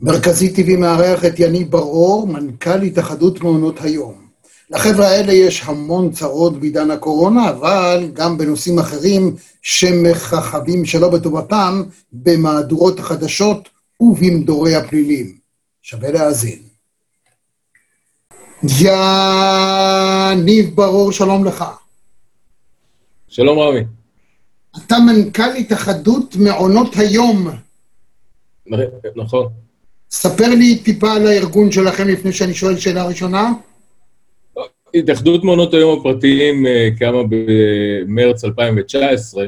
מרכזי טבעי מארח את יניב בר-אור, מנכ"ל התאחדות מעונות היום. לחבר'ה האלה יש המון צרות בעידן הקורונה, אבל גם בנושאים אחרים שמככבים שלא בטובתם במהדורות החדשות ובמדורי הפלילים. שווה להאזין. יניב ברור, שלום לך. שלום רמי. אתה מנכ"ל התאחדות מעונות היום. נכון. ספר לי טיפה על הארגון שלכם לפני שאני שואל שאלה ראשונה. התאחדות מעונות היום הפרטיים אה, קמה במרץ 2019,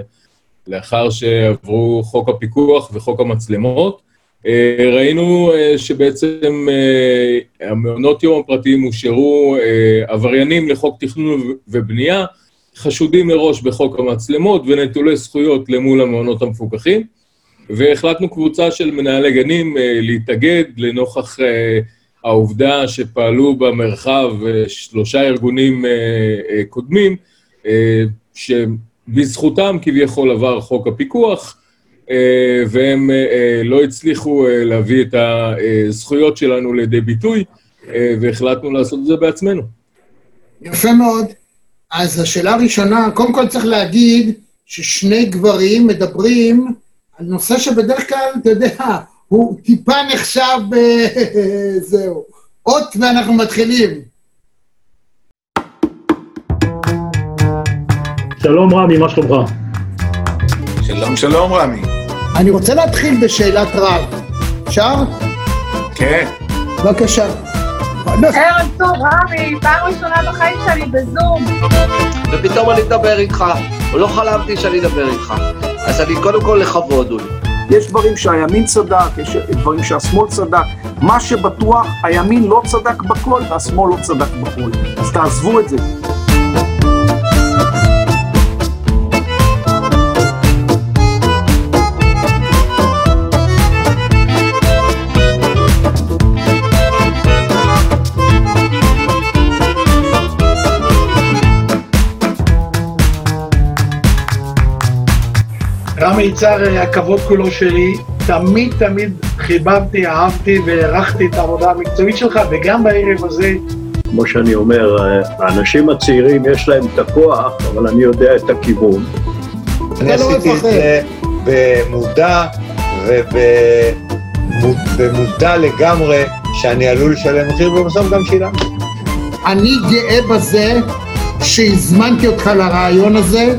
לאחר שעברו חוק הפיקוח וחוק המצלמות. אה, ראינו אה, שבעצם המעונות יום הפרטיים הושארו עבריינים לחוק תכנון ובנייה, חשודים מראש בחוק המצלמות ונטולי זכויות למול המעונות המפוקחים. והחלטנו קבוצה של מנהלי גנים להתאגד לנוכח העובדה שפעלו במרחב שלושה ארגונים קודמים, שבזכותם כביכול עבר חוק הפיקוח, והם לא הצליחו להביא את הזכויות שלנו לידי ביטוי, והחלטנו לעשות את זה בעצמנו. יפה מאוד. אז השאלה הראשונה, קודם כל צריך להגיד ששני גברים מדברים נושא שבדרך כלל, אתה יודע, הוא טיפה נחשב, זהו. אות ואנחנו מתחילים. שלום רמי, מה שלומך? שלום, שלום רמי. אני רוצה להתחיל בשאלת רב. אפשר? כן. בבקשה. ערב טוב, רמי, פעם ראשונה בחיים שלי בזום. ופתאום אני אדבר איתך, לא חלמתי שאני אדבר איתך. אז אני קודם כל לכבוד, אולי. יש דברים שהימין צדק, יש דברים שהשמאל צדק. מה שבטוח, הימין לא צדק בכל והשמאל לא צדק בכל. אז תעזבו את זה. רמי יצהר, הכבוד כולו שלי, תמיד תמיד חיבבתי, אהבתי והערכתי את העבודה המקצועית שלך, וגם בערב הזה, כמו שאני אומר, האנשים הצעירים יש להם את הכוח, אבל אני יודע את הכיוון. אני עשיתי את זה במודע ובמודע לגמרי שאני עלול לשלם מחיר, ובסוף גם שילמתי. אני גאה בזה שהזמנתי אותך לרעיון הזה,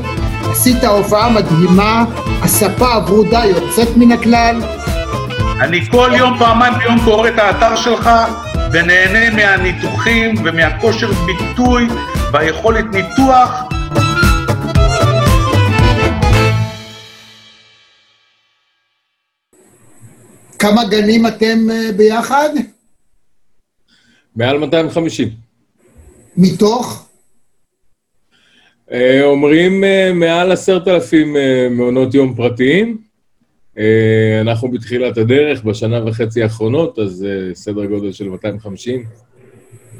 עשית הופעה מדהימה, הספה הוורודה יוצאת מן הכלל. אני כל יום, פעמיים ביום קורא את האתר שלך ונהנה מהניתוחים ומהכושר ביטוי והיכולת ניתוח. כמה גנים אתם uh, ביחד? מעל 250. מתוך? אה, אומרים אה, מעל עשרת אלפים אה, מעונות יום פרטיים. אנחנו בתחילת הדרך, בשנה וחצי האחרונות, אז סדר גודל של 250.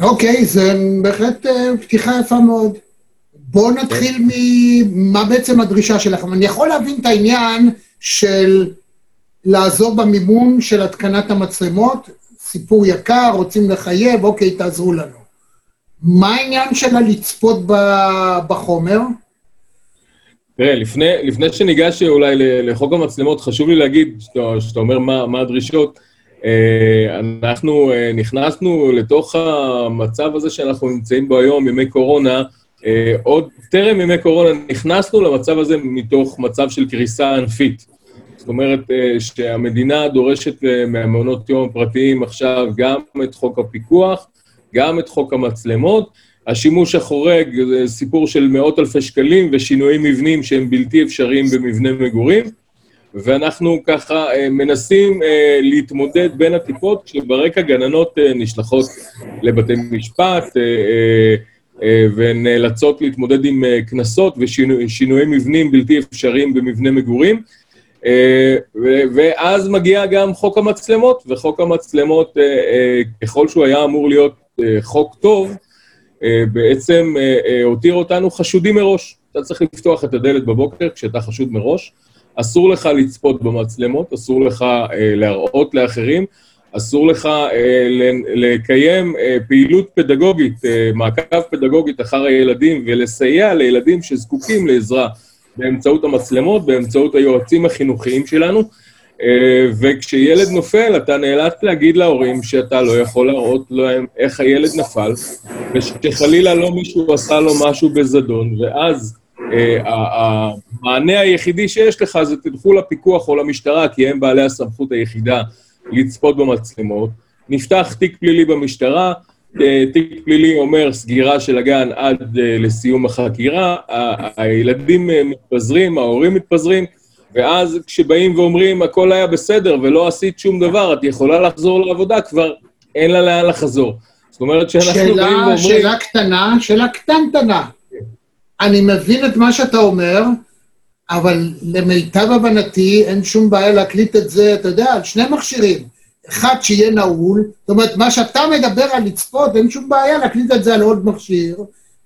אוקיי, זה בהחלט פתיחה יפה מאוד. בואו נתחיל ממה בעצם הדרישה שלכם. אני יכול להבין את העניין של לעזור במימון של התקנת המצלמות, סיפור יקר, רוצים לחייב, אוקיי, תעזרו לנו. מה העניין שלה לצפות בחומר? תראה, לפני, לפני שניגש אולי לחוק המצלמות, חשוב לי להגיד, שאתה, שאתה אומר מה, מה הדרישות, אה, אנחנו אה, נכנסנו לתוך המצב הזה שאנחנו נמצאים בו היום, ימי קורונה, אה, עוד טרם ימי קורונה נכנסנו למצב הזה מתוך מצב של קריסה ענפית. זאת אומרת שהמדינה דורשת מהמעונות יום הפרטיים עכשיו גם את חוק הפיקוח, גם את חוק המצלמות. השימוש החורג זה סיפור של מאות אלפי שקלים ושינויים מבנים שהם בלתי אפשריים במבנה מגורים, ואנחנו ככה אה, מנסים אה, להתמודד בין הטיפות, כשברקע גננות אה, נשלחות לבתי משפט ונאלצות להתמודד עם קנסות ושינויי מבנים בלתי אפשריים במבנה מגורים. ואז מגיע גם חוק המצלמות, וחוק המצלמות, ככל שהוא היה אמור להיות חוק טוב, אה, בעצם אה, הותיר אותנו חשודים מראש. אתה צריך לפתוח את הדלת בבוקר כשאתה חשוד מראש. אסור לך לצפות במצלמות, אסור לך להראות לאחרים, אסור לך אה, לקיים אה, פעילות פדגוגית, אה, מעקב פדגוגית אחר הילדים ולסייע לילדים שזקוקים לעזרה באמצעות המצלמות, באמצעות היועצים החינוכיים שלנו. אה, וכשילד נופל, אתה נאלץ להגיד להורים שאתה לא יכול להראות להם איך הילד נפל, ושחלילה לא מישהו עשה לו משהו בזדון, ואז אה, המענה היחידי שיש לך זה תלכו לפיקוח או למשטרה, כי הם בעלי הסמכות היחידה לצפות במצלמות. נפתח תיק פלילי במשטרה, אה, תיק פלילי אומר סגירה של הגן עד לסיום החקירה, הילדים מתפזרים, ההורים מתפזרים, ואז כשבאים ואומרים הכל היה בסדר ולא עשית שום דבר, את יכולה לחזור לעבודה, כבר אין לה לאן לחזור. זאת אומרת שאנחנו באים שאלה, ואומרים... שאלה קטנה, שאלה קטנטנה. אני מבין את מה שאתה אומר, אבל למיטב הבנתי אין שום בעיה להקליט את זה, אתה יודע, על שני מכשירים. אחד שיהיה נעול, זאת אומרת, מה שאתה מדבר על לצפות, אין שום בעיה להקליט את זה על עוד מכשיר.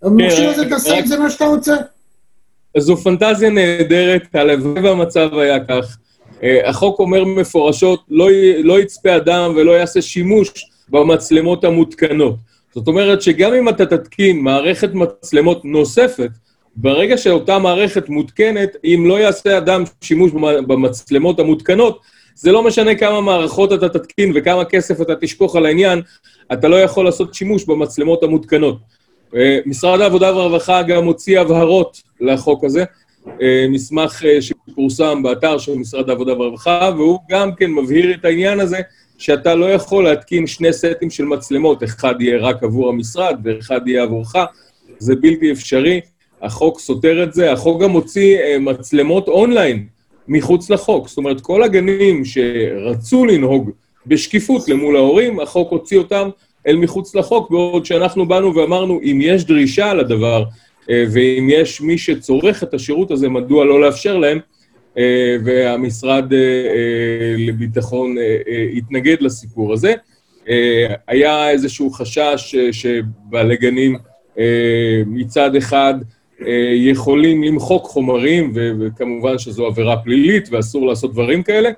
המכשיר הזה תעשה עם זה מה שאתה רוצה. זו פנטזיה נהדרת, הלוואי והמצב היה כך. אה, החוק אומר מפורשות, לא, י- לא יצפה אדם ולא יעשה שימוש במצלמות המותקנות. זאת אומרת שגם אם אתה תתקין מערכת מצלמות נוספת, ברגע שאותה מערכת מותקנת, אם לא יעשה אדם שימוש במ- במצלמות המותקנות, זה לא משנה כמה מערכות אתה תתקין וכמה כסף אתה תשפוך על העניין, אתה לא יכול לעשות שימוש במצלמות המותקנות. אה, משרד העבודה והרווחה גם הוציא הבהרות לחוק הזה, אה, מסמך אה, שפורסם באתר של משרד העבודה והרווחה, והוא גם כן מבהיר את העניין הזה שאתה לא יכול להתקין שני סטים של מצלמות, אחד יהיה רק עבור המשרד ואחד יהיה עבורך, זה בלתי אפשרי, החוק סותר את זה, החוק גם הוציא מצלמות אונליין מחוץ לחוק, זאת אומרת, כל הגנים שרצו לנהוג בשקיפות למול ההורים, החוק הוציא אותם אל מחוץ לחוק, בעוד שאנחנו באנו ואמרנו, אם יש דרישה לדבר, אה, ואם יש מי שצורך את השירות הזה, מדוע לא לאפשר להם, אה, והמשרד אה, לביטחון התנגד לסיפור הזה. היה איזשהו חשש שבעלי גנים מצד אחד יכולים למחוק חומרים, וכמובן שזו עבירה פלילית ואסור לעשות דברים כאלה.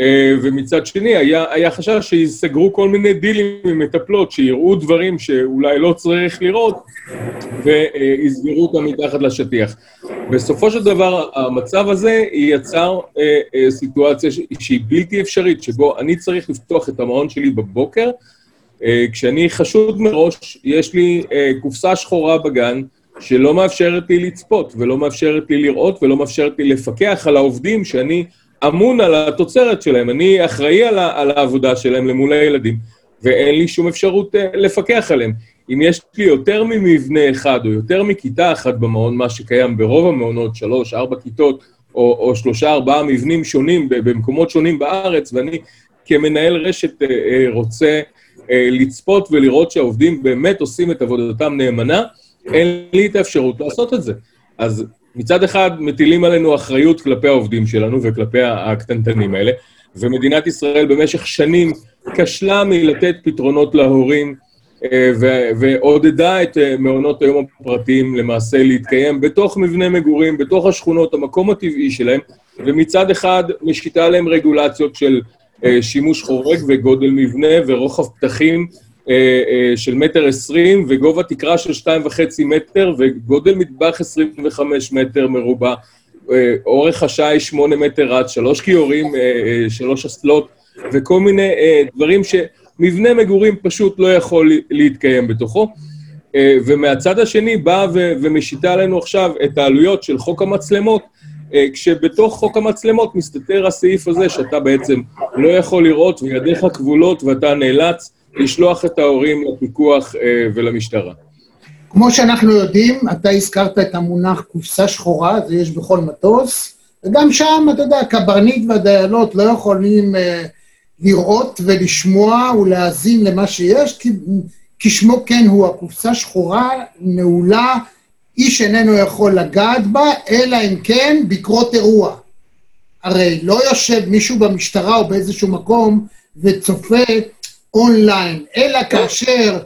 אה, ומצד שני, היה, היה חשש שיסגרו כל מיני דילים עם מטפלות, שיראו דברים שאולי לא צריך לראות, ויסגרו אותם מתחת לשטיח. בסופו של דבר, המצב הזה יצר אה, אה, סיטואציה שהיא בלתי אפשרית, שבו אני צריך לפתוח את המעון שלי בבוקר, אה, כשאני חשוד מראש, יש לי אה, קופסה שחורה בגן, שלא מאפשרת לי לצפות, ולא מאפשרת לי לראות, ולא מאפשרת לי לפקח על העובדים שאני אמון על התוצרת שלהם. אני אחראי על, ה- על העבודה שלהם למול הילדים, ואין לי שום אפשרות אה, לפקח עליהם. אם יש לי יותר ממבנה אחד, או יותר מכיתה אחת במעון, מה שקיים ברוב המעונות, שלוש, ארבע כיתות, או, או שלושה, ארבעה מבנים שונים במקומות שונים בארץ, ואני כמנהל רשת אה, רוצה אה, לצפות ולראות שהעובדים באמת עושים את עבודתם נאמנה, אין לי את האפשרות לעשות את זה. אז מצד אחד מטילים עלינו אחריות כלפי העובדים שלנו וכלפי הקטנטנים האלה, ומדינת ישראל במשך שנים כשלה מלתת פתרונות להורים, אה, ועודדה את אה, מעונות היום הפרטיים למעשה להתקיים בתוך מבנה מגורים, בתוך השכונות, המקום הטבעי שלהם, ומצד אחד משקיטה עליהם רגולציות של אה, שימוש חורג וגודל מבנה ורוחב פתחים של מטר עשרים וגובה תקרה של שתיים וחצי מטר וגודל מטבח עשרים וחמש מטר מרובע. אה, אורך השיש שמונה מטר עד שלוש כיורים, אה, אה, שלוש אסלות וכל מיני אה, דברים שמבנה מגורים פשוט לא יכול להתקיים בתוכו. אה, ומהצד השני באה ומשיתה עלינו עכשיו את העלויות של חוק המצלמות, אה, כשבתוך חוק המצלמות מסתתר הסעיף הזה שאתה בעצם לא יכול לראות וידיך כבולות ואתה נאלץ לשלוח את ההורים לפיקוח אה, ולמשטרה. כמו שאנחנו יודעים, אתה הזכרת את המונח קופסה שחורה, זה יש בכל מטוס, וגם שם, אתה יודע, הקברניט והדיילות לא יכולים אה, לראות ולשמוע ולהאזין למה שיש, כי, כי שמו כן הוא, הקופסה שחורה, נעולה, איש איננו יכול לגעת בה, אלא אם כן בקרות אירוע. הרי לא יושב מישהו במשטרה או באיזשהו מקום וצופה אונליין, אלא כאשר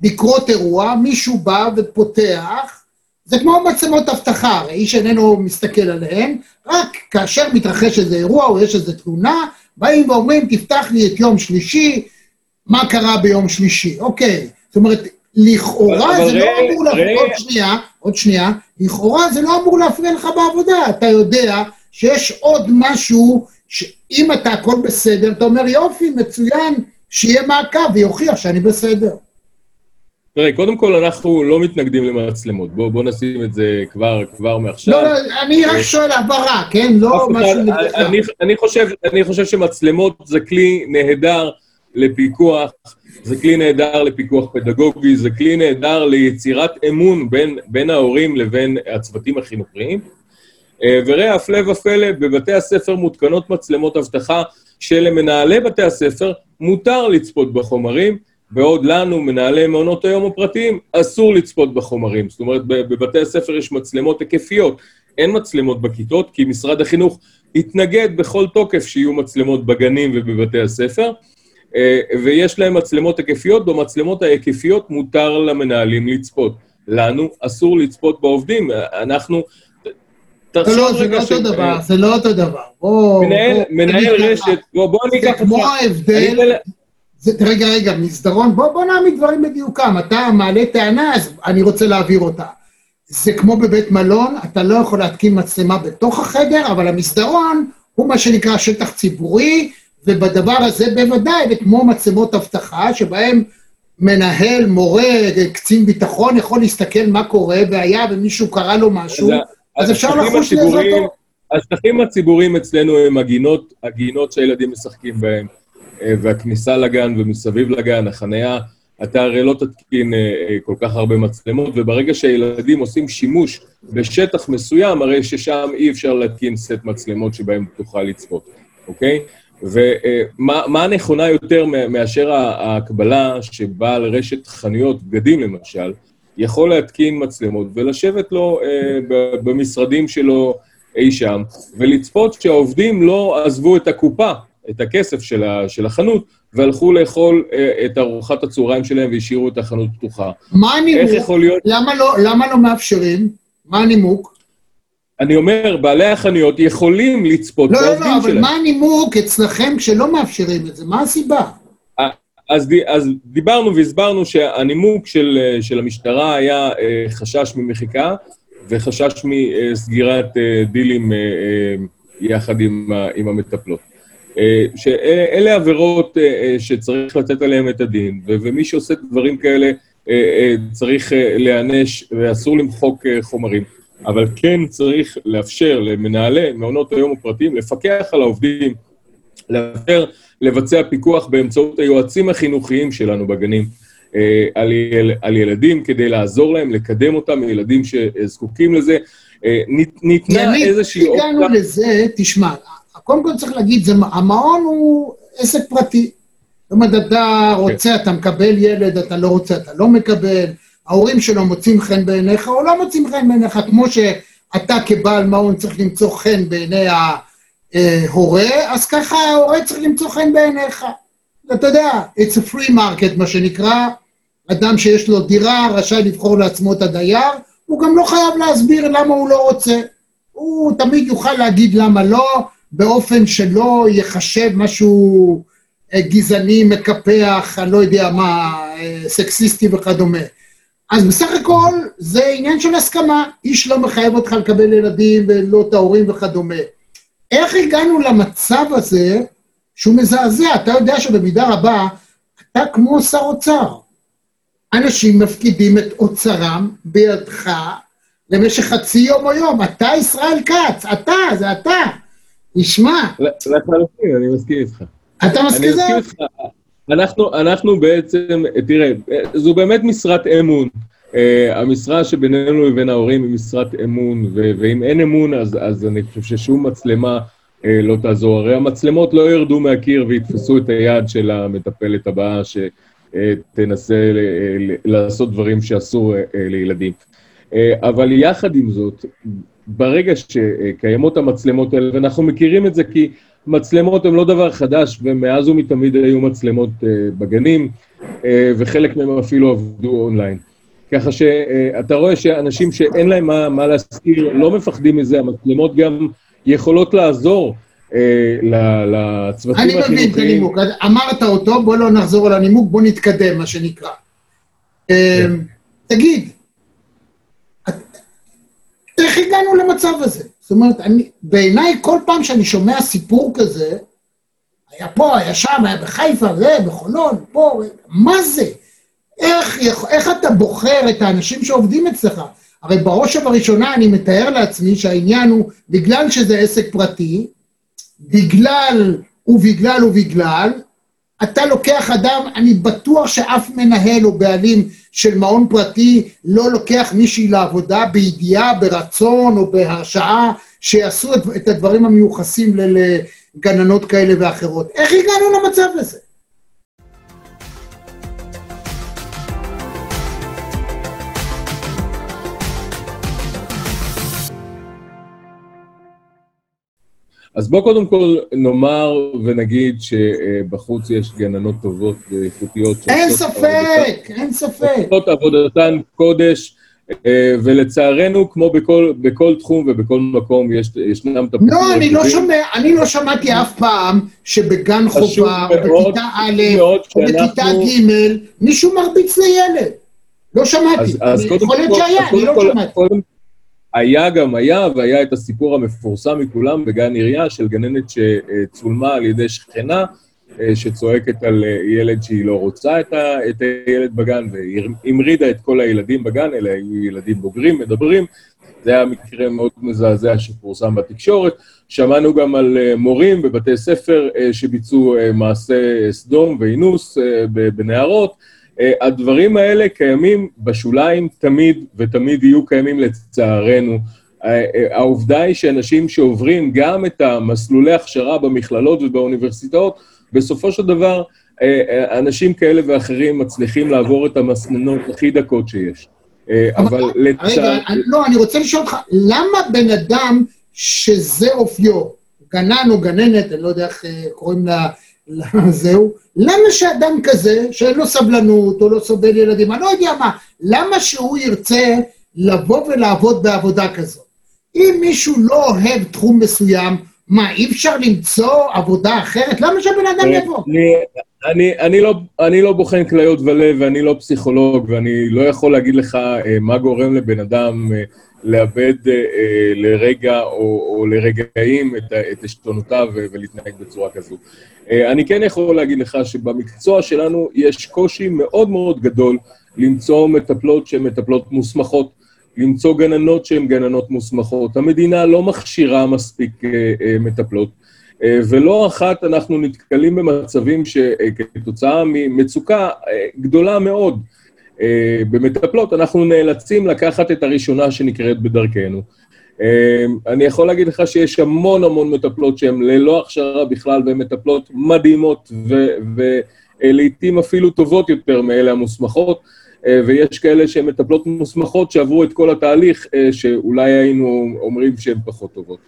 בקרות אירוע, מישהו בא ופותח, זה כמו מצלמות אבטחה, הרי איש איננו מסתכל עליהן, רק כאשר מתרחש איזה אירוע או יש איזו תלונה, באים ואומרים, תפתח לי את יום שלישי, מה קרה ביום שלישי, אוקיי. זאת אומרת, לכאורה אבל זה לא ראי- אמור להפריע, עוד שנייה, עוד שנייה, לכאורה זה לא אמור להפריע לך בעבודה, אתה יודע שיש עוד משהו, שאם אתה הכל בסדר, אתה אומר יופי, מצוין, שיהיה מעקב ויוכיח שאני בסדר. תראה, קודם כל אנחנו לא מתנגדים למצלמות, בוא, בוא נשים את זה כבר, כבר מעכשיו. לא, לא, אני רק שואל הבהרה, כן? לא משהו נגדך. אני, אני, חושב, אני חושב שמצלמות זה כלי נהדר לפיקוח, זה כלי נהדר לפיקוח פדגוגי, זה כלי נהדר ליצירת אמון בין, בין ההורים לבין הצוותים החינוכיים. אה, וראה, הפלא ופלא, בבתי הספר מותקנות מצלמות אבטחה שלמנהלי בתי הספר מותר לצפות בחומרים, בעוד לנו, מנהלי מעונות היום הפרטיים, אסור לצפות בחומרים. זאת אומרת, בבתי הספר יש מצלמות היקפיות, אין מצלמות בכיתות, כי משרד החינוך התנגד בכל תוקף שיהיו מצלמות בגנים ובבתי הספר, אה, ויש להם מצלמות היקפיות, במצלמות ההיקפיות מותר למנהלים לצפות. לנו אסור לצפות בעובדים, אנחנו... לא, תחשוב לא, זה לא ש- אה, אותו דבר, זה לא אותו דבר. בוא... מנהל, בוא, מנהל רשת, בוא, בוא זה ניקח כמו אותך. אני ההבדל, זה, רגע, רגע, מסדרון, בוא, בוא נעמיד דברים בדיוקם. אתה מעלה טענה, אז אני רוצה להעביר אותה. זה כמו בבית מלון, אתה לא יכול להתקין מצלמה בתוך החדר, אבל המסדרון הוא מה שנקרא שטח ציבורי, ובדבר הזה בוודאי, וכמו מצלמות אבטחה, שבהם מנהל, מורה, קצין ביטחון יכול להסתכל מה קורה, והיה ומישהו קרא לו משהו, אז אפשר לחוש הציבוריים- לעזרתו. השטחים הציבוריים אצלנו הם הגינות, הגינות שהילדים משחקים בהן, אה, והכניסה לגן ומסביב לגן, החנייה, אתה הרי לא תתקין אה, אה, כל כך הרבה מצלמות, וברגע שהילדים עושים שימוש בשטח מסוים, הרי ששם אי אפשר להתקין סט מצלמות שבהם תוכל לצפות, אוקיי? ומה מה נכונה יותר מאשר ההקבלה שבעל רשת חנויות, בגדים למשל, יכול להתקין מצלמות ולשבת לו אה, במשרדים שלו אי שם, ולצפות שהעובדים לא עזבו את הקופה, את הכסף של, ה, של החנות, והלכו לאכול אה, את ארוחת הצהריים שלהם והשאירו את החנות פתוחה. מה איך הנימוק? יכול להיות? למה לא, למה לא מאפשרים? מה הנימוק? אני אומר, בעלי החנויות יכולים לצפות לא, לא, בעובדים לא, אבל שלהם. מה הנימוק אצלכם כשלא מאפשרים את זה? מה הסיבה? אז, אז דיברנו והסברנו שהנימוק של, אה, של המשטרה היה אה, חשש ממחיקה וחשש מסגירת אה, דילים יחד עם, עם המטפלות. שאלה עבירות שצריך לתת עליהן את הדין, ומי שעושה דברים כאלה צריך להיענש ואסור למחוק חומרים. אבל כן צריך לאפשר למנהלי מעונות היום הפרטיים לפקח על העובדים, לאפשר לבצע פיקוח באמצעות היועצים החינוכיים שלנו בגנים אה, על, יל, על ילדים כדי לעזור להם, לקדם אותם, ילדים שזקוקים לזה. אה, נית- ניתנה יניב, איזושהי הגענו לזה, תשמע, קודם כל צריך להגיד, זה, המעון הוא עסק פרטי. זאת אומרת, אתה רוצה, אתה מקבל ילד, אתה לא רוצה, אתה לא מקבל, ההורים שלו מוצאים חן בעיניך או לא מוצאים חן בעיניך, כמו שאתה כבעל מעון צריך למצוא חן בעיני ההורה, אז ככה ההורה צריך למצוא חן בעיניך. אתה יודע, it's a free market, מה שנקרא, אדם שיש לו דירה רשאי לבחור לעצמו את הדייר, הוא גם לא חייב להסביר למה הוא לא רוצה. הוא תמיד יוכל להגיד למה לא, באופן שלא ייחשב משהו אה, גזעני, מקפח, אני לא יודע מה, אה, סקסיסטי וכדומה. אז בסך הכל זה עניין של הסכמה, איש לא מחייב אותך לקבל ילדים ולא את ההורים וכדומה. איך הגענו למצב הזה שהוא מזעזע? אתה יודע שבמידה רבה אתה כמו שר אוצר. אנשים מפקידים את אוצרם בידך למשך חצי יום או יום. אתה ישראל כץ, אתה, זה אתה. נשמע, לחלוטין, אני מסכים איתך. אתה מסכים? איתך. אנחנו, אנחנו בעצם, תראה, זו באמת משרת אמון. Uh, המשרה שבינינו לבין ההורים היא משרת אמון, ו- ואם אין אמון, אז, אז אני חושב ששום מצלמה uh, לא תעזור. הרי המצלמות לא ירדו מהקיר ויתפסו את היד של המטפלת הבאה שתנסה ל- ל- לעשות דברים שאסור uh, לילדים. Uh, אבל יחד עם זאת, ברגע שקיימות המצלמות האלה, ואנחנו מכירים את זה כי מצלמות הן לא דבר חדש, ומאז ומתמיד היו מצלמות uh, בגנים, uh, וחלק מהם אפילו עבדו אונליין. ככה שאתה רואה שאנשים שאין להם מה, מה להזכיר לא מפחדים מזה, המצלמות גם יכולות לעזור אה, לצוותים אני מבין את החינוכיים. הנימוק, אמרת אותו, בוא לא נחזור על הנימוק, בוא נתקדם, מה שנקרא. אמ, תגיד, את- איך הגענו למצב הזה? זאת אומרת, אני- בעיניי כל פעם שאני שומע סיפור כזה, היה פה, היה שם, היה בחיפה, זה, בחולון, פה, מה זה? איך, איך אתה בוחר את האנשים שעובדים אצלך? הרי בראש ובראשונה אני מתאר לעצמי שהעניין הוא, בגלל שזה עסק פרטי, בגלל ובגלל ובגלל, אתה לוקח אדם, אני בטוח שאף מנהל או בעלים של מעון פרטי לא לוקח מישהי לעבודה בידיעה, ברצון או בהרשאה, שיעשו את, את הדברים המיוחסים לגננות כאלה ואחרות. איך הגענו למצב הזה? אז בוא קודם כל נאמר ונגיד שבחוץ יש גננות טובות ואיכותיות. אין ספק, אין ספק. עושות עבודתן קודש, אה, ולצערנו, כמו בכל, בכל תחום ובכל מקום, יש, ישנם תפוחים. לא, אני לא. שומע, אני לא שמעתי אף פעם שבגן חובה, או בכיתה א', או בכיתה ג', מישהו מרביץ לילד. לא שמעתי. אז, אז יכול להיות שהיה, אני לא שמעתי. היה גם היה, והיה את הסיפור המפורסם מכולם בגן עירייה של גננת שצולמה על ידי שכנה, אה, שצועקת על אה, ילד שהיא לא רוצה את, ה, את הילד בגן, והמרידה את כל הילדים בגן, אלה היו ילדים בוגרים, מדברים. זה היה מקרה מאוד מזעזע שפורסם בתקשורת. שמענו גם על אה, מורים בבתי ספר שביצעו מעשה סדום ואינוס בנערות. אה, הדברים האלה קיימים בשוליים תמיד, ותמיד יהיו קיימים לצערנו. אה, אה, העובדה היא שאנשים שעוברים גם את המסלולי הכשרה במכללות ובאוניברסיטאות, בסופו של דבר, אנשים כאלה ואחרים מצליחים לעבור את המסננות הכי דקות שיש. אבל רגע, לצער... אני- לא, אני רוצה לשאול אותך, למה בן אדם שזה אופיו, גנן או גננת, אני לא יודע איך קוראים לה, לזהו, למה שאדם כזה, שאין לו סבלנות או לא סובל ילדים, אני לא יודע מה, למה שהוא ירצה לבוא ולעבוד בעבודה כזאת? אם מישהו לא אוהב תחום מסוים, מה, אי אפשר למצוא עבודה אחרת? למה שהבן אדם יבוא? אני, אני, לא, אני לא בוחן כליות ולב ואני לא פסיכולוג ואני לא יכול להגיד לך אה, מה גורם לבן אדם אה, לאבד אה, אה, לרגע או, או לרגעים את, את עשתונותיו ו- ולהתנהג בצורה כזו. אה, אני כן יכול להגיד לך שבמקצוע שלנו יש קושי מאוד מאוד גדול למצוא מטפלות שהן מטפלות מוסמכות, למצוא גננות שהן גננות מוסמכות. המדינה לא מכשירה מספיק אה, אה, מטפלות. ולא אחת אנחנו נתקלים במצבים שכתוצאה ממצוקה גדולה מאוד במטפלות, אנחנו נאלצים לקחת את הראשונה שנקראת בדרכנו. אה, אני יכול להגיד לך שיש המון המון מטפלות שהן ללא הכשרה בכלל, והן מטפלות מדהימות ולעיתים אפילו טובות יותר מאלה המוסמכות, אה, ויש כאלה שהן מטפלות מוסמכות שעברו את כל התהליך, אה, שאולי היינו אומרים שהן פחות טובות.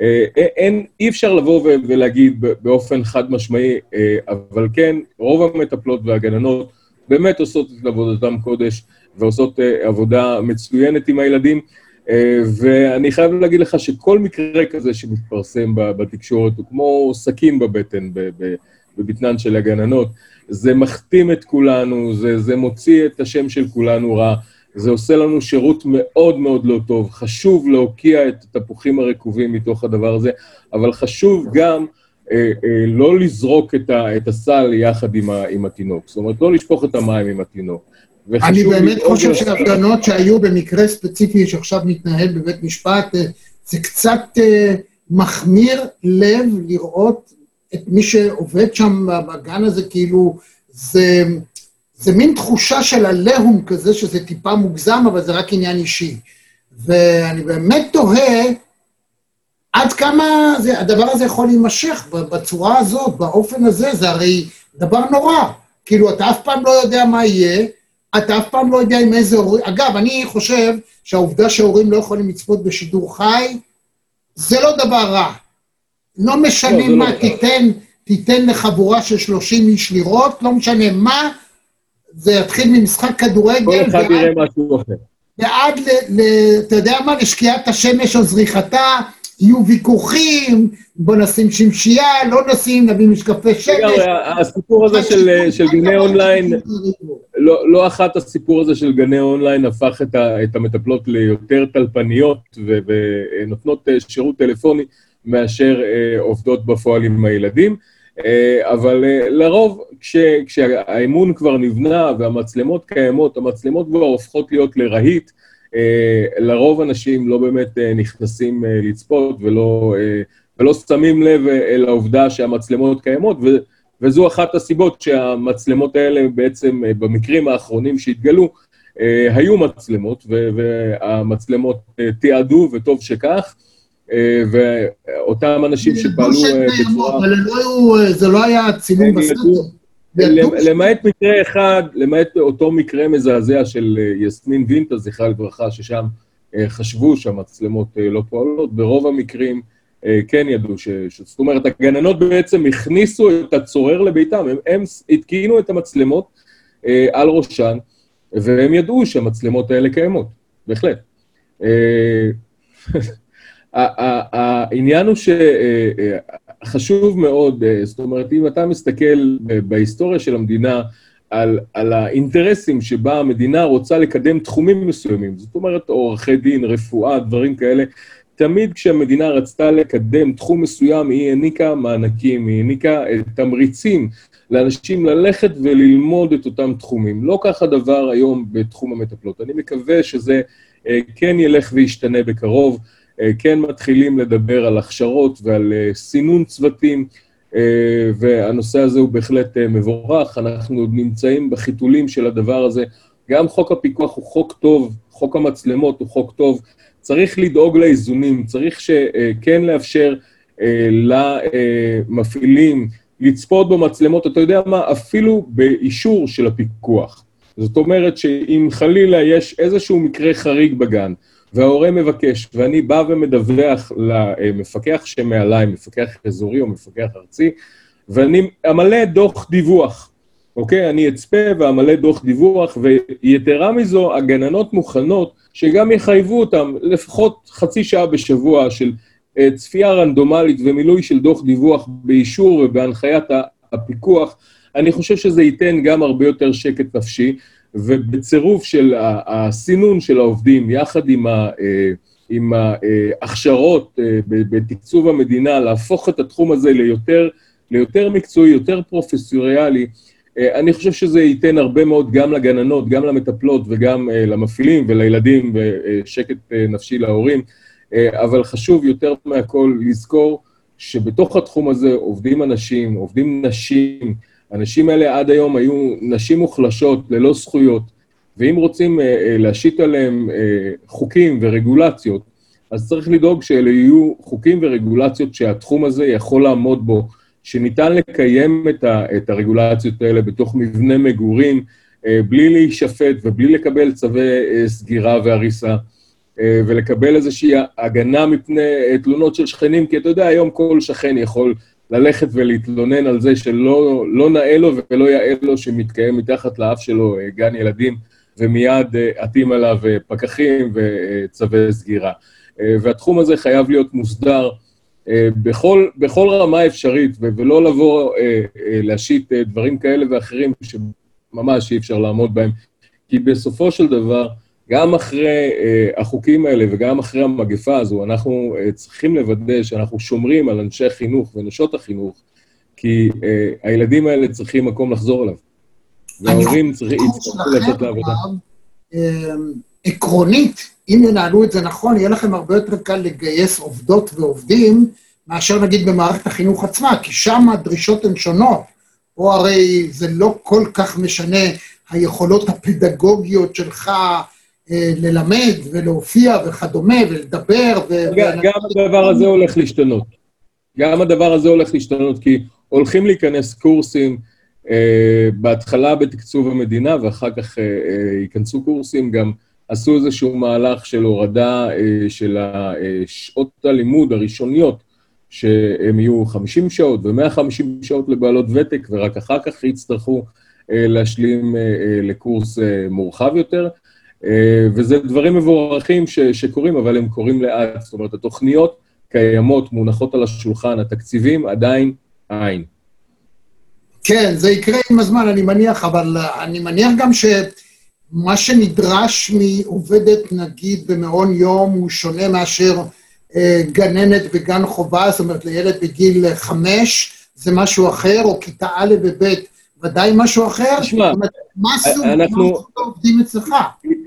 אה, אין, אי אפשר לבוא ולהגיד באופן חד משמעי, אה, אבל כן, רוב המטפלות והגננות באמת עושות את עבודתם קודש ועושות אה, עבודה מצוינת עם הילדים, אה, ואני חייב להגיד לך שכל מקרה כזה שמתפרסם בתקשורת הוא כמו סכין בבטן, בבטנן של הגננות. זה מכתים את כולנו, זה, זה מוציא את השם של כולנו רע. זה עושה לנו שירות מאוד מאוד לא טוב. חשוב להוקיע את התפוחים הרקובים מתוך הדבר הזה, אבל חשוב גם אה, אה, לא לזרוק את, ה, את הסל יחד עם, ה, עם התינוק. זאת אומרת, לא לשפוך את המים עם התינוק. אני באמת חושב שהפגנות שהיו במקרה ספציפי שעכשיו מתנהל בבית משפט, אה, זה קצת אה, מחמיר לב לראות את מי שעובד שם בגן הזה, כאילו, זה, זה מין תחושה של עליהום כזה, שזה טיפה מוגזם, אבל זה רק עניין אישי. ואני באמת תוהה עד כמה זה, הדבר הזה יכול להימשך בצורה הזאת, באופן הזה, זה הרי דבר נורא. כאילו, אתה אף פעם לא יודע מה יהיה, אתה אף פעם לא יודע עם איזה הורים... אגב, אני חושב שהעובדה שההורים לא יכולים לצפות בשידור חי, זה לא דבר רע. לא משנה לא, לא מה רע. תיתן, תיתן לחבורה של 30 איש לראות, לא משנה מה, זה יתחיל ממשחק כדורגל, כל אחד יראה משהו אחר. ועד, אתה יודע מה, לשקיעת השמש או זריחתה, יהיו ויכוחים, בוא נשים שמשייה, לא נשים, נביא משקפי שמש. הסיפור הזה של, של גני אונליין, לא, לא אחת הסיפור הזה של גני אונליין הפך את, ה, את המטפלות ליותר טלפניות ו, ונותנות אה, שירות טלפוני מאשר אה, עובדות בפועל עם הילדים. אה, אבל אה, לרוב, כש, כשהאמון כבר נבנה והמצלמות קיימות, המצלמות כבר הופכות להיות לרהיט, אה, לרוב אנשים לא באמת אה, נכנסים אה, לצפות ולא, אה, ולא שמים לב אה, אל העובדה שהמצלמות קיימות, ו, וזו אחת הסיבות שהמצלמות האלה בעצם, אה, במקרים האחרונים שהתגלו, אה, היו מצלמות, והמצלמות אה, תיעדו, וטוב שכך, אה, ואותם אנשים שפעלו אה, בצורה... אבל לא זה לא היה צילום בסרט. למעט מקרה אחד, למעט אותו מקרה מזעזע של אה, יסמין וינטה, זכרה לברכה, ששם אה, חשבו שהמצלמות אה, לא פועלות, ברוב המקרים כן ידעו ש... ש- זאת אומרת, הגננות בעצם הכניסו את הצורר לביתם, הם, הם התקינו את המצלמות על ראשן, והם ידעו שהמצלמות האלה קיימות, בהחלט. העניין הוא שחשוב מאוד, אה, זאת אומרת, אם אתה מסתכל ב- בהיסטוריה של המדינה על, על האינטרסים שבה המדינה רוצה לקדם תחומים מסוימים, זאת אומרת, עורכי דין, רפואה, דברים כאלה, תמיד כשהמדינה רצתה לקדם תחום מסוים, היא העניקה מענקים, היא העניקה אה, תמריצים לאנשים ללכת וללמוד את אותם תחומים. לא כך הדבר היום בתחום המטפלות. אני מקווה שזה אה, כן ילך וישתנה בקרוב. אה, כן מתחילים לדבר על הכשרות ועל אה, סינון צוותים, אה, והנושא הזה הוא בהחלט מבורך. אנחנו עוד נמצאים בחיתולים של הדבר הזה. גם חוק הפיקוח הוא חוק טוב, חוק המצלמות הוא חוק טוב. צריך לדאוג לאיזונים, צריך שכן לאפשר למפעילים לצפות במצלמות, אתה יודע מה, אפילו באישור של הפיקוח. זאת אומרת שאם חלילה יש איזשהו מקרה חריג בגן, וההורה מבקש, ואני בא ומדווח למפקח שמעליי, מפקח אזורי או מפקח ארצי, ואני אמלא דוח דיווח, אוקיי? אני אצפה ואמלא דוח דיווח, ויתרה מזו, הגננות מוכנות שגם יחייבו אותם לפחות חצי שעה בשבוע של אה, צפייה רנדומלית ומילוי של דוח דיווח באישור ובהנחיית הפיקוח. אני חושב שזה ייתן גם הרבה יותר שקט נפשי. ובצירוף של הסינון של העובדים, יחד עם, ה, אה, עם ההכשרות אה, ב- בתקצוב המדינה, להפוך את התחום הזה ליותר, ליותר מקצועי, יותר פרופסיונלי, אה, אני חושב שזה ייתן הרבה מאוד גם לגננות, גם למטפלות וגם אה, למפעילים ולילדים, ושקט אה, נפשי להורים. אה, אבל חשוב יותר מהכל לזכור שבתוך התחום הזה עובדים אנשים, עובדים נשים, האנשים האלה עד היום היו נשים מוחלשות, ללא זכויות, ואם רוצים אה, אה, להשית עליהם אה, חוקים ורגולציות, אז צריך לדאוג שאלה יהיו חוקים ורגולציות שהתחום הזה יכול לעמוד בו, שניתן לקיים את, ה, את הרגולציות האלה בתוך מבנה מגורים, בלי להישפט ובלי לקבל צווי סגירה והריסה. ולקבל איזושהי הגנה מפני תלונות של שכנים, כי אתה יודע, היום כל שכן יכול ללכת ולהתלונן על זה שלא לא נאה לו ולא יאה לו שמתקיים מתחת לאף שלו אה, גן ילדים, ומיד אה, עטים עליו אה, פקחים וצווי סגירה. והתחום הזה חייב להיות מוסדר בכל, בכל רמה אפשרית, ולא לבוא להשית דברים כאלה ואחרים שממש אי אפשר לעמוד בהם. כי בסופו של דבר, גם אחרי uh, החוקים האלה וגם אחרי המגפה הזו, אנחנו uh, צריכים לוודא שאנחנו שומרים על אנשי החינוך ונשות החינוך, כי uh, הילדים האלה צריכים מקום לחזור אליו. וההורים צריכים לצאת לעבודה. אמ, עקרונית, אם ינהלו את זה נכון, יהיה לכם הרבה יותר קל לגייס עובדות ועובדים, מאשר נגיד במערכת החינוך עצמה, כי שם הדרישות הן שונות. פה הרי זה לא כל כך משנה היכולות הפדגוגיות שלך אה, ללמד ולהופיע וכדומה, ולדבר. ו- גם, הדבר הזה הולך להשתנות. גם הדבר הזה הולך להשתנות, כי הולכים להיכנס קורסים, אה, בהתחלה בתקצוב המדינה, ואחר כך אה, אה, ייכנסו קורסים, גם עשו איזשהו מהלך של הורדה אה, של אה, שעות הלימוד הראשוניות, שהם יהיו 50 שעות ו-150 שעות לבעלות ותק, ורק אחר כך יצטרכו אה, להשלים אה, אה, לקורס אה, מורחב יותר. אה, וזה דברים מבורכים ש, שקורים, אבל הם קורים לאט. זאת אומרת, התוכניות קיימות, מונחות על השולחן, התקציבים עדיין אין. כן, זה יקרה עם הזמן, אני מניח, אבל אה, אני מניח גם שמה שנדרש מעובדת, נגיד, במעון יום, הוא שונה מאשר אה, גננת בגן חובה, זאת אומרת, לילד בגיל חמש זה משהו אחר, או כיתה א' וב', ודאי משהו אחר. תשמע, אומרת, מה אנחנו- מה סוג העובדים אצלך?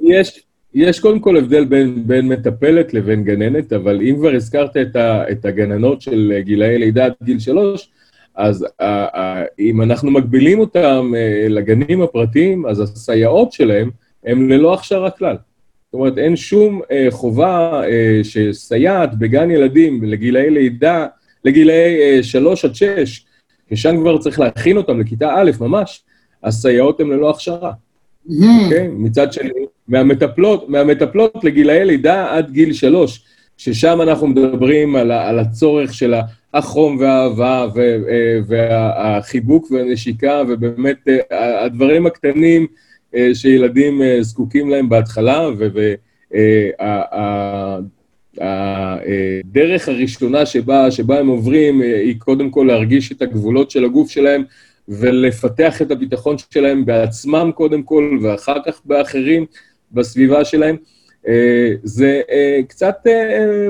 יש, יש קודם כל הבדל בין, בין מטפלת לבין גננת, אבל אם כבר הזכרת את, ה, את הגננות של גילאי לידה עד גיל שלוש, אז ה, ה, אם אנחנו מגבילים אותם אה, לגנים הפרטיים, אז הסייעות שלהם הן ללא הכשרה כלל. זאת אומרת, אין שום אה, חובה אה, שסייעת בגן ילדים לגילאי לידה, לגילאי אה, שלוש עד שש, ששם כבר צריך להכין אותם לכיתה א', ממש, הסייעות הן ללא הכשרה. אוקיי? מצד שני, מהמטפלות, מהמטפלות לגילאי לידה עד גיל שלוש, ששם אנחנו מדברים על, על הצורך של החום והאהבה אה, והחיבוק והנשיקה, ובאמת אה, הדברים הקטנים אה, שילדים זקוקים להם בהתחלה, והדרך הראשונה שבה, שבה הם עוברים אה, היא קודם כל להרגיש את הגבולות של הגוף שלהם ולפתח את הביטחון שלהם בעצמם קודם כל, ואחר כך באחרים בסביבה שלהם. אה, זה אה, קצת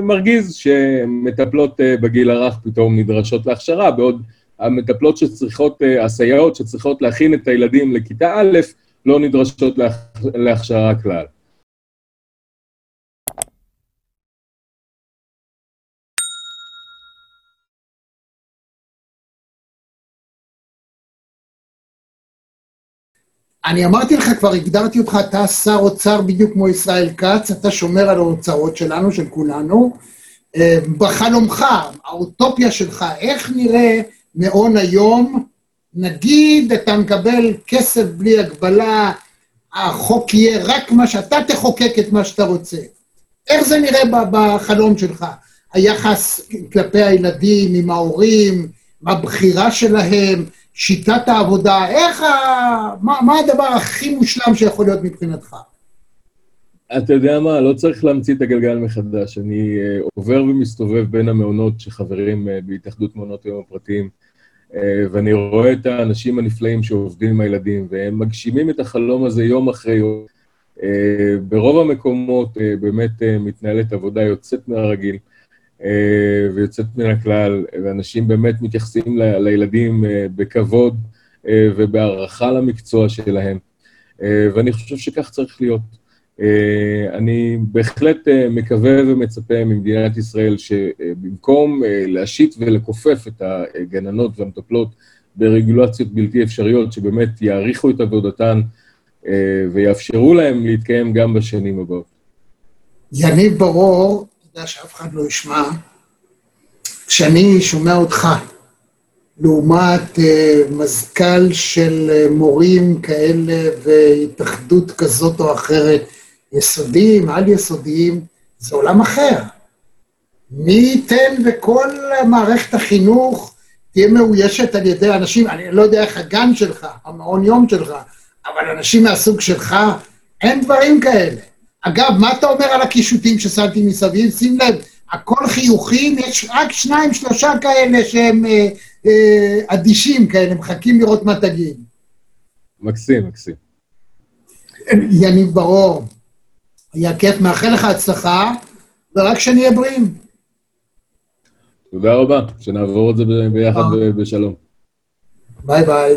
מרגיז שמטפלות בגיל הרך פתאום נדרשות להכשרה, בעוד המטפלות שצריכות, הסייעות שצריכות להכין את הילדים לכיתה א', לא נדרשות להכ- להכשרה כלל. אני אמרתי לך, כבר הגדרתי אותך, אתה שר אוצר בדיוק כמו ישראל כץ, אתה שומר על ההוצאות שלנו, של כולנו. אה, בחלומך, האוטופיה שלך, איך נראה מעון היום? נגיד אתה מקבל כסף בלי הגבלה, החוק יהיה רק מה שאתה תחוקק את מה שאתה רוצה. איך זה נראה בחלום שלך? היחס כלפי הילדים, עם ההורים, הבחירה שלהם, שיטת העבודה, איך ה... מה, מה הדבר הכי מושלם שיכול להיות מבחינתך? אתה יודע מה, לא צריך להמציא את הגלגל מחדש. אני uh, עובר ומסתובב בין המעונות שחברים uh, בהתאחדות מעונות היום הפרטיים, uh, ואני רואה את האנשים הנפלאים שעובדים עם הילדים, והם מגשימים את החלום הזה יום אחרי יום. Uh, ברוב המקומות uh, באמת uh, מתנהלת עבודה יוצאת מהרגיל ויוצאת מן הכלל, ואנשים באמת מתייחסים ל- לילדים uh, בכבוד uh, ובהערכה למקצוע שלהם, ואני חושב שכך צריך להיות. אני בהחלט מקווה ומצפה ממדינת ישראל שבמקום להשית ולכופף את הגננות והמטפלות ברגולציות בלתי אפשריות, שבאמת יעריכו את עבודתן ויאפשרו להם להתקיים גם בשנים הבאות. יניב ברור, יודע שאף אחד לא ישמע, כשאני שומע אותך, לעומת אה, מזכ"ל של אה, מורים כאלה והתאחדות כזאת או אחרת, יסודיים, על-יסודיים, זה עולם אחר. מי ייתן וכל מערכת החינוך תהיה מאוישת על ידי אנשים, אני לא יודע איך הגן שלך, המעון יום שלך, אבל אנשים מהסוג שלך, אין דברים כאלה. אגב, מה אתה אומר על הקישוטים ששמתי מסביב? שים לב, הכל חיוכים, יש רק שניים, שלושה כאלה שהם אה, אה, אדישים כאלה, מחכים לראות מה תגיד. מקסים, מקסים. יניב ברור, היה כיף, מאחל לך הצלחה, ורק שנהיה בריאים. תודה רבה, שנעבור את זה ביחד בשלום. ביי ביי.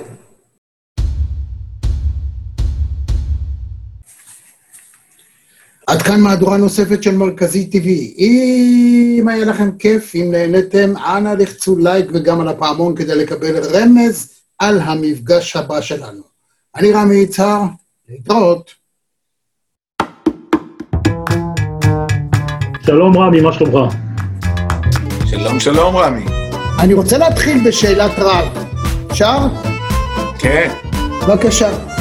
עד כאן מהדורה נוספת של מרכזי TV. אם היה לכם כיף, אם נהניתם, אנא לחצו לייק וגם על הפעמון כדי לקבל רמז על המפגש הבא שלנו. אני רמי יצהר, להתראות. שלום רמי, מה שלומך? שלום, שלום, רמי. אני רוצה להתחיל בשאלת רב. אפשר? כן. בבקשה.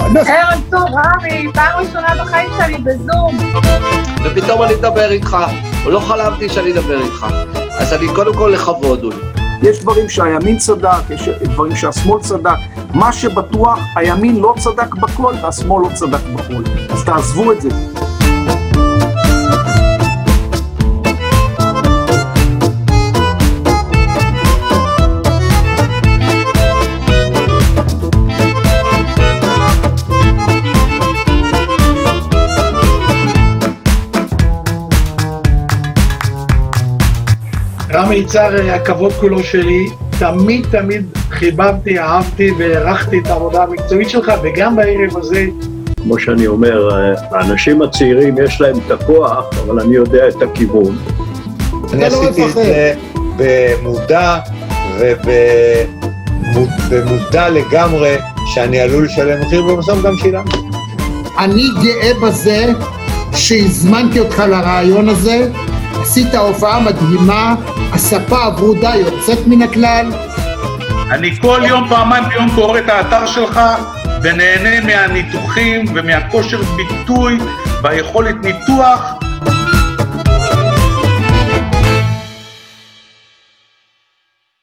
ערב טוב, רמי, פעם ראשונה בחיים שלי בזום. ופתאום אני מדבר איתך, לא חלמתי שאני אדבר איתך. אז אני קודם כל לכבוד, אולי. יש דברים שהימין צדק, יש דברים שהשמאל צדק. מה שבטוח, הימין לא צדק בכל והשמאל לא צדק בכל. אז תעזבו את זה. רמי יצהר, הכבוד כולו שלי. תמיד תמיד חיבבתי, אהבתי והערכתי את העבודה המקצועית שלך, וגם בערב הזה, כמו שאני אומר, האנשים הצעירים יש להם את הכוח, אבל אני יודע את הכיוון. אני לא עשיתי את. זה במודע ובמודע לגמרי שאני עלול לשלם מחיר, ובסוף גם שילמתי. אני גאה בזה שהזמנתי אותך לרעיון הזה, עשית הופעה מדהימה, הספה הברודה יוצאת מן הכלל, אני כל יום, פעמיים ביום קורא את האתר שלך ונהנה מהניתוחים ומהכושר ביטוי והיכולת ניתוח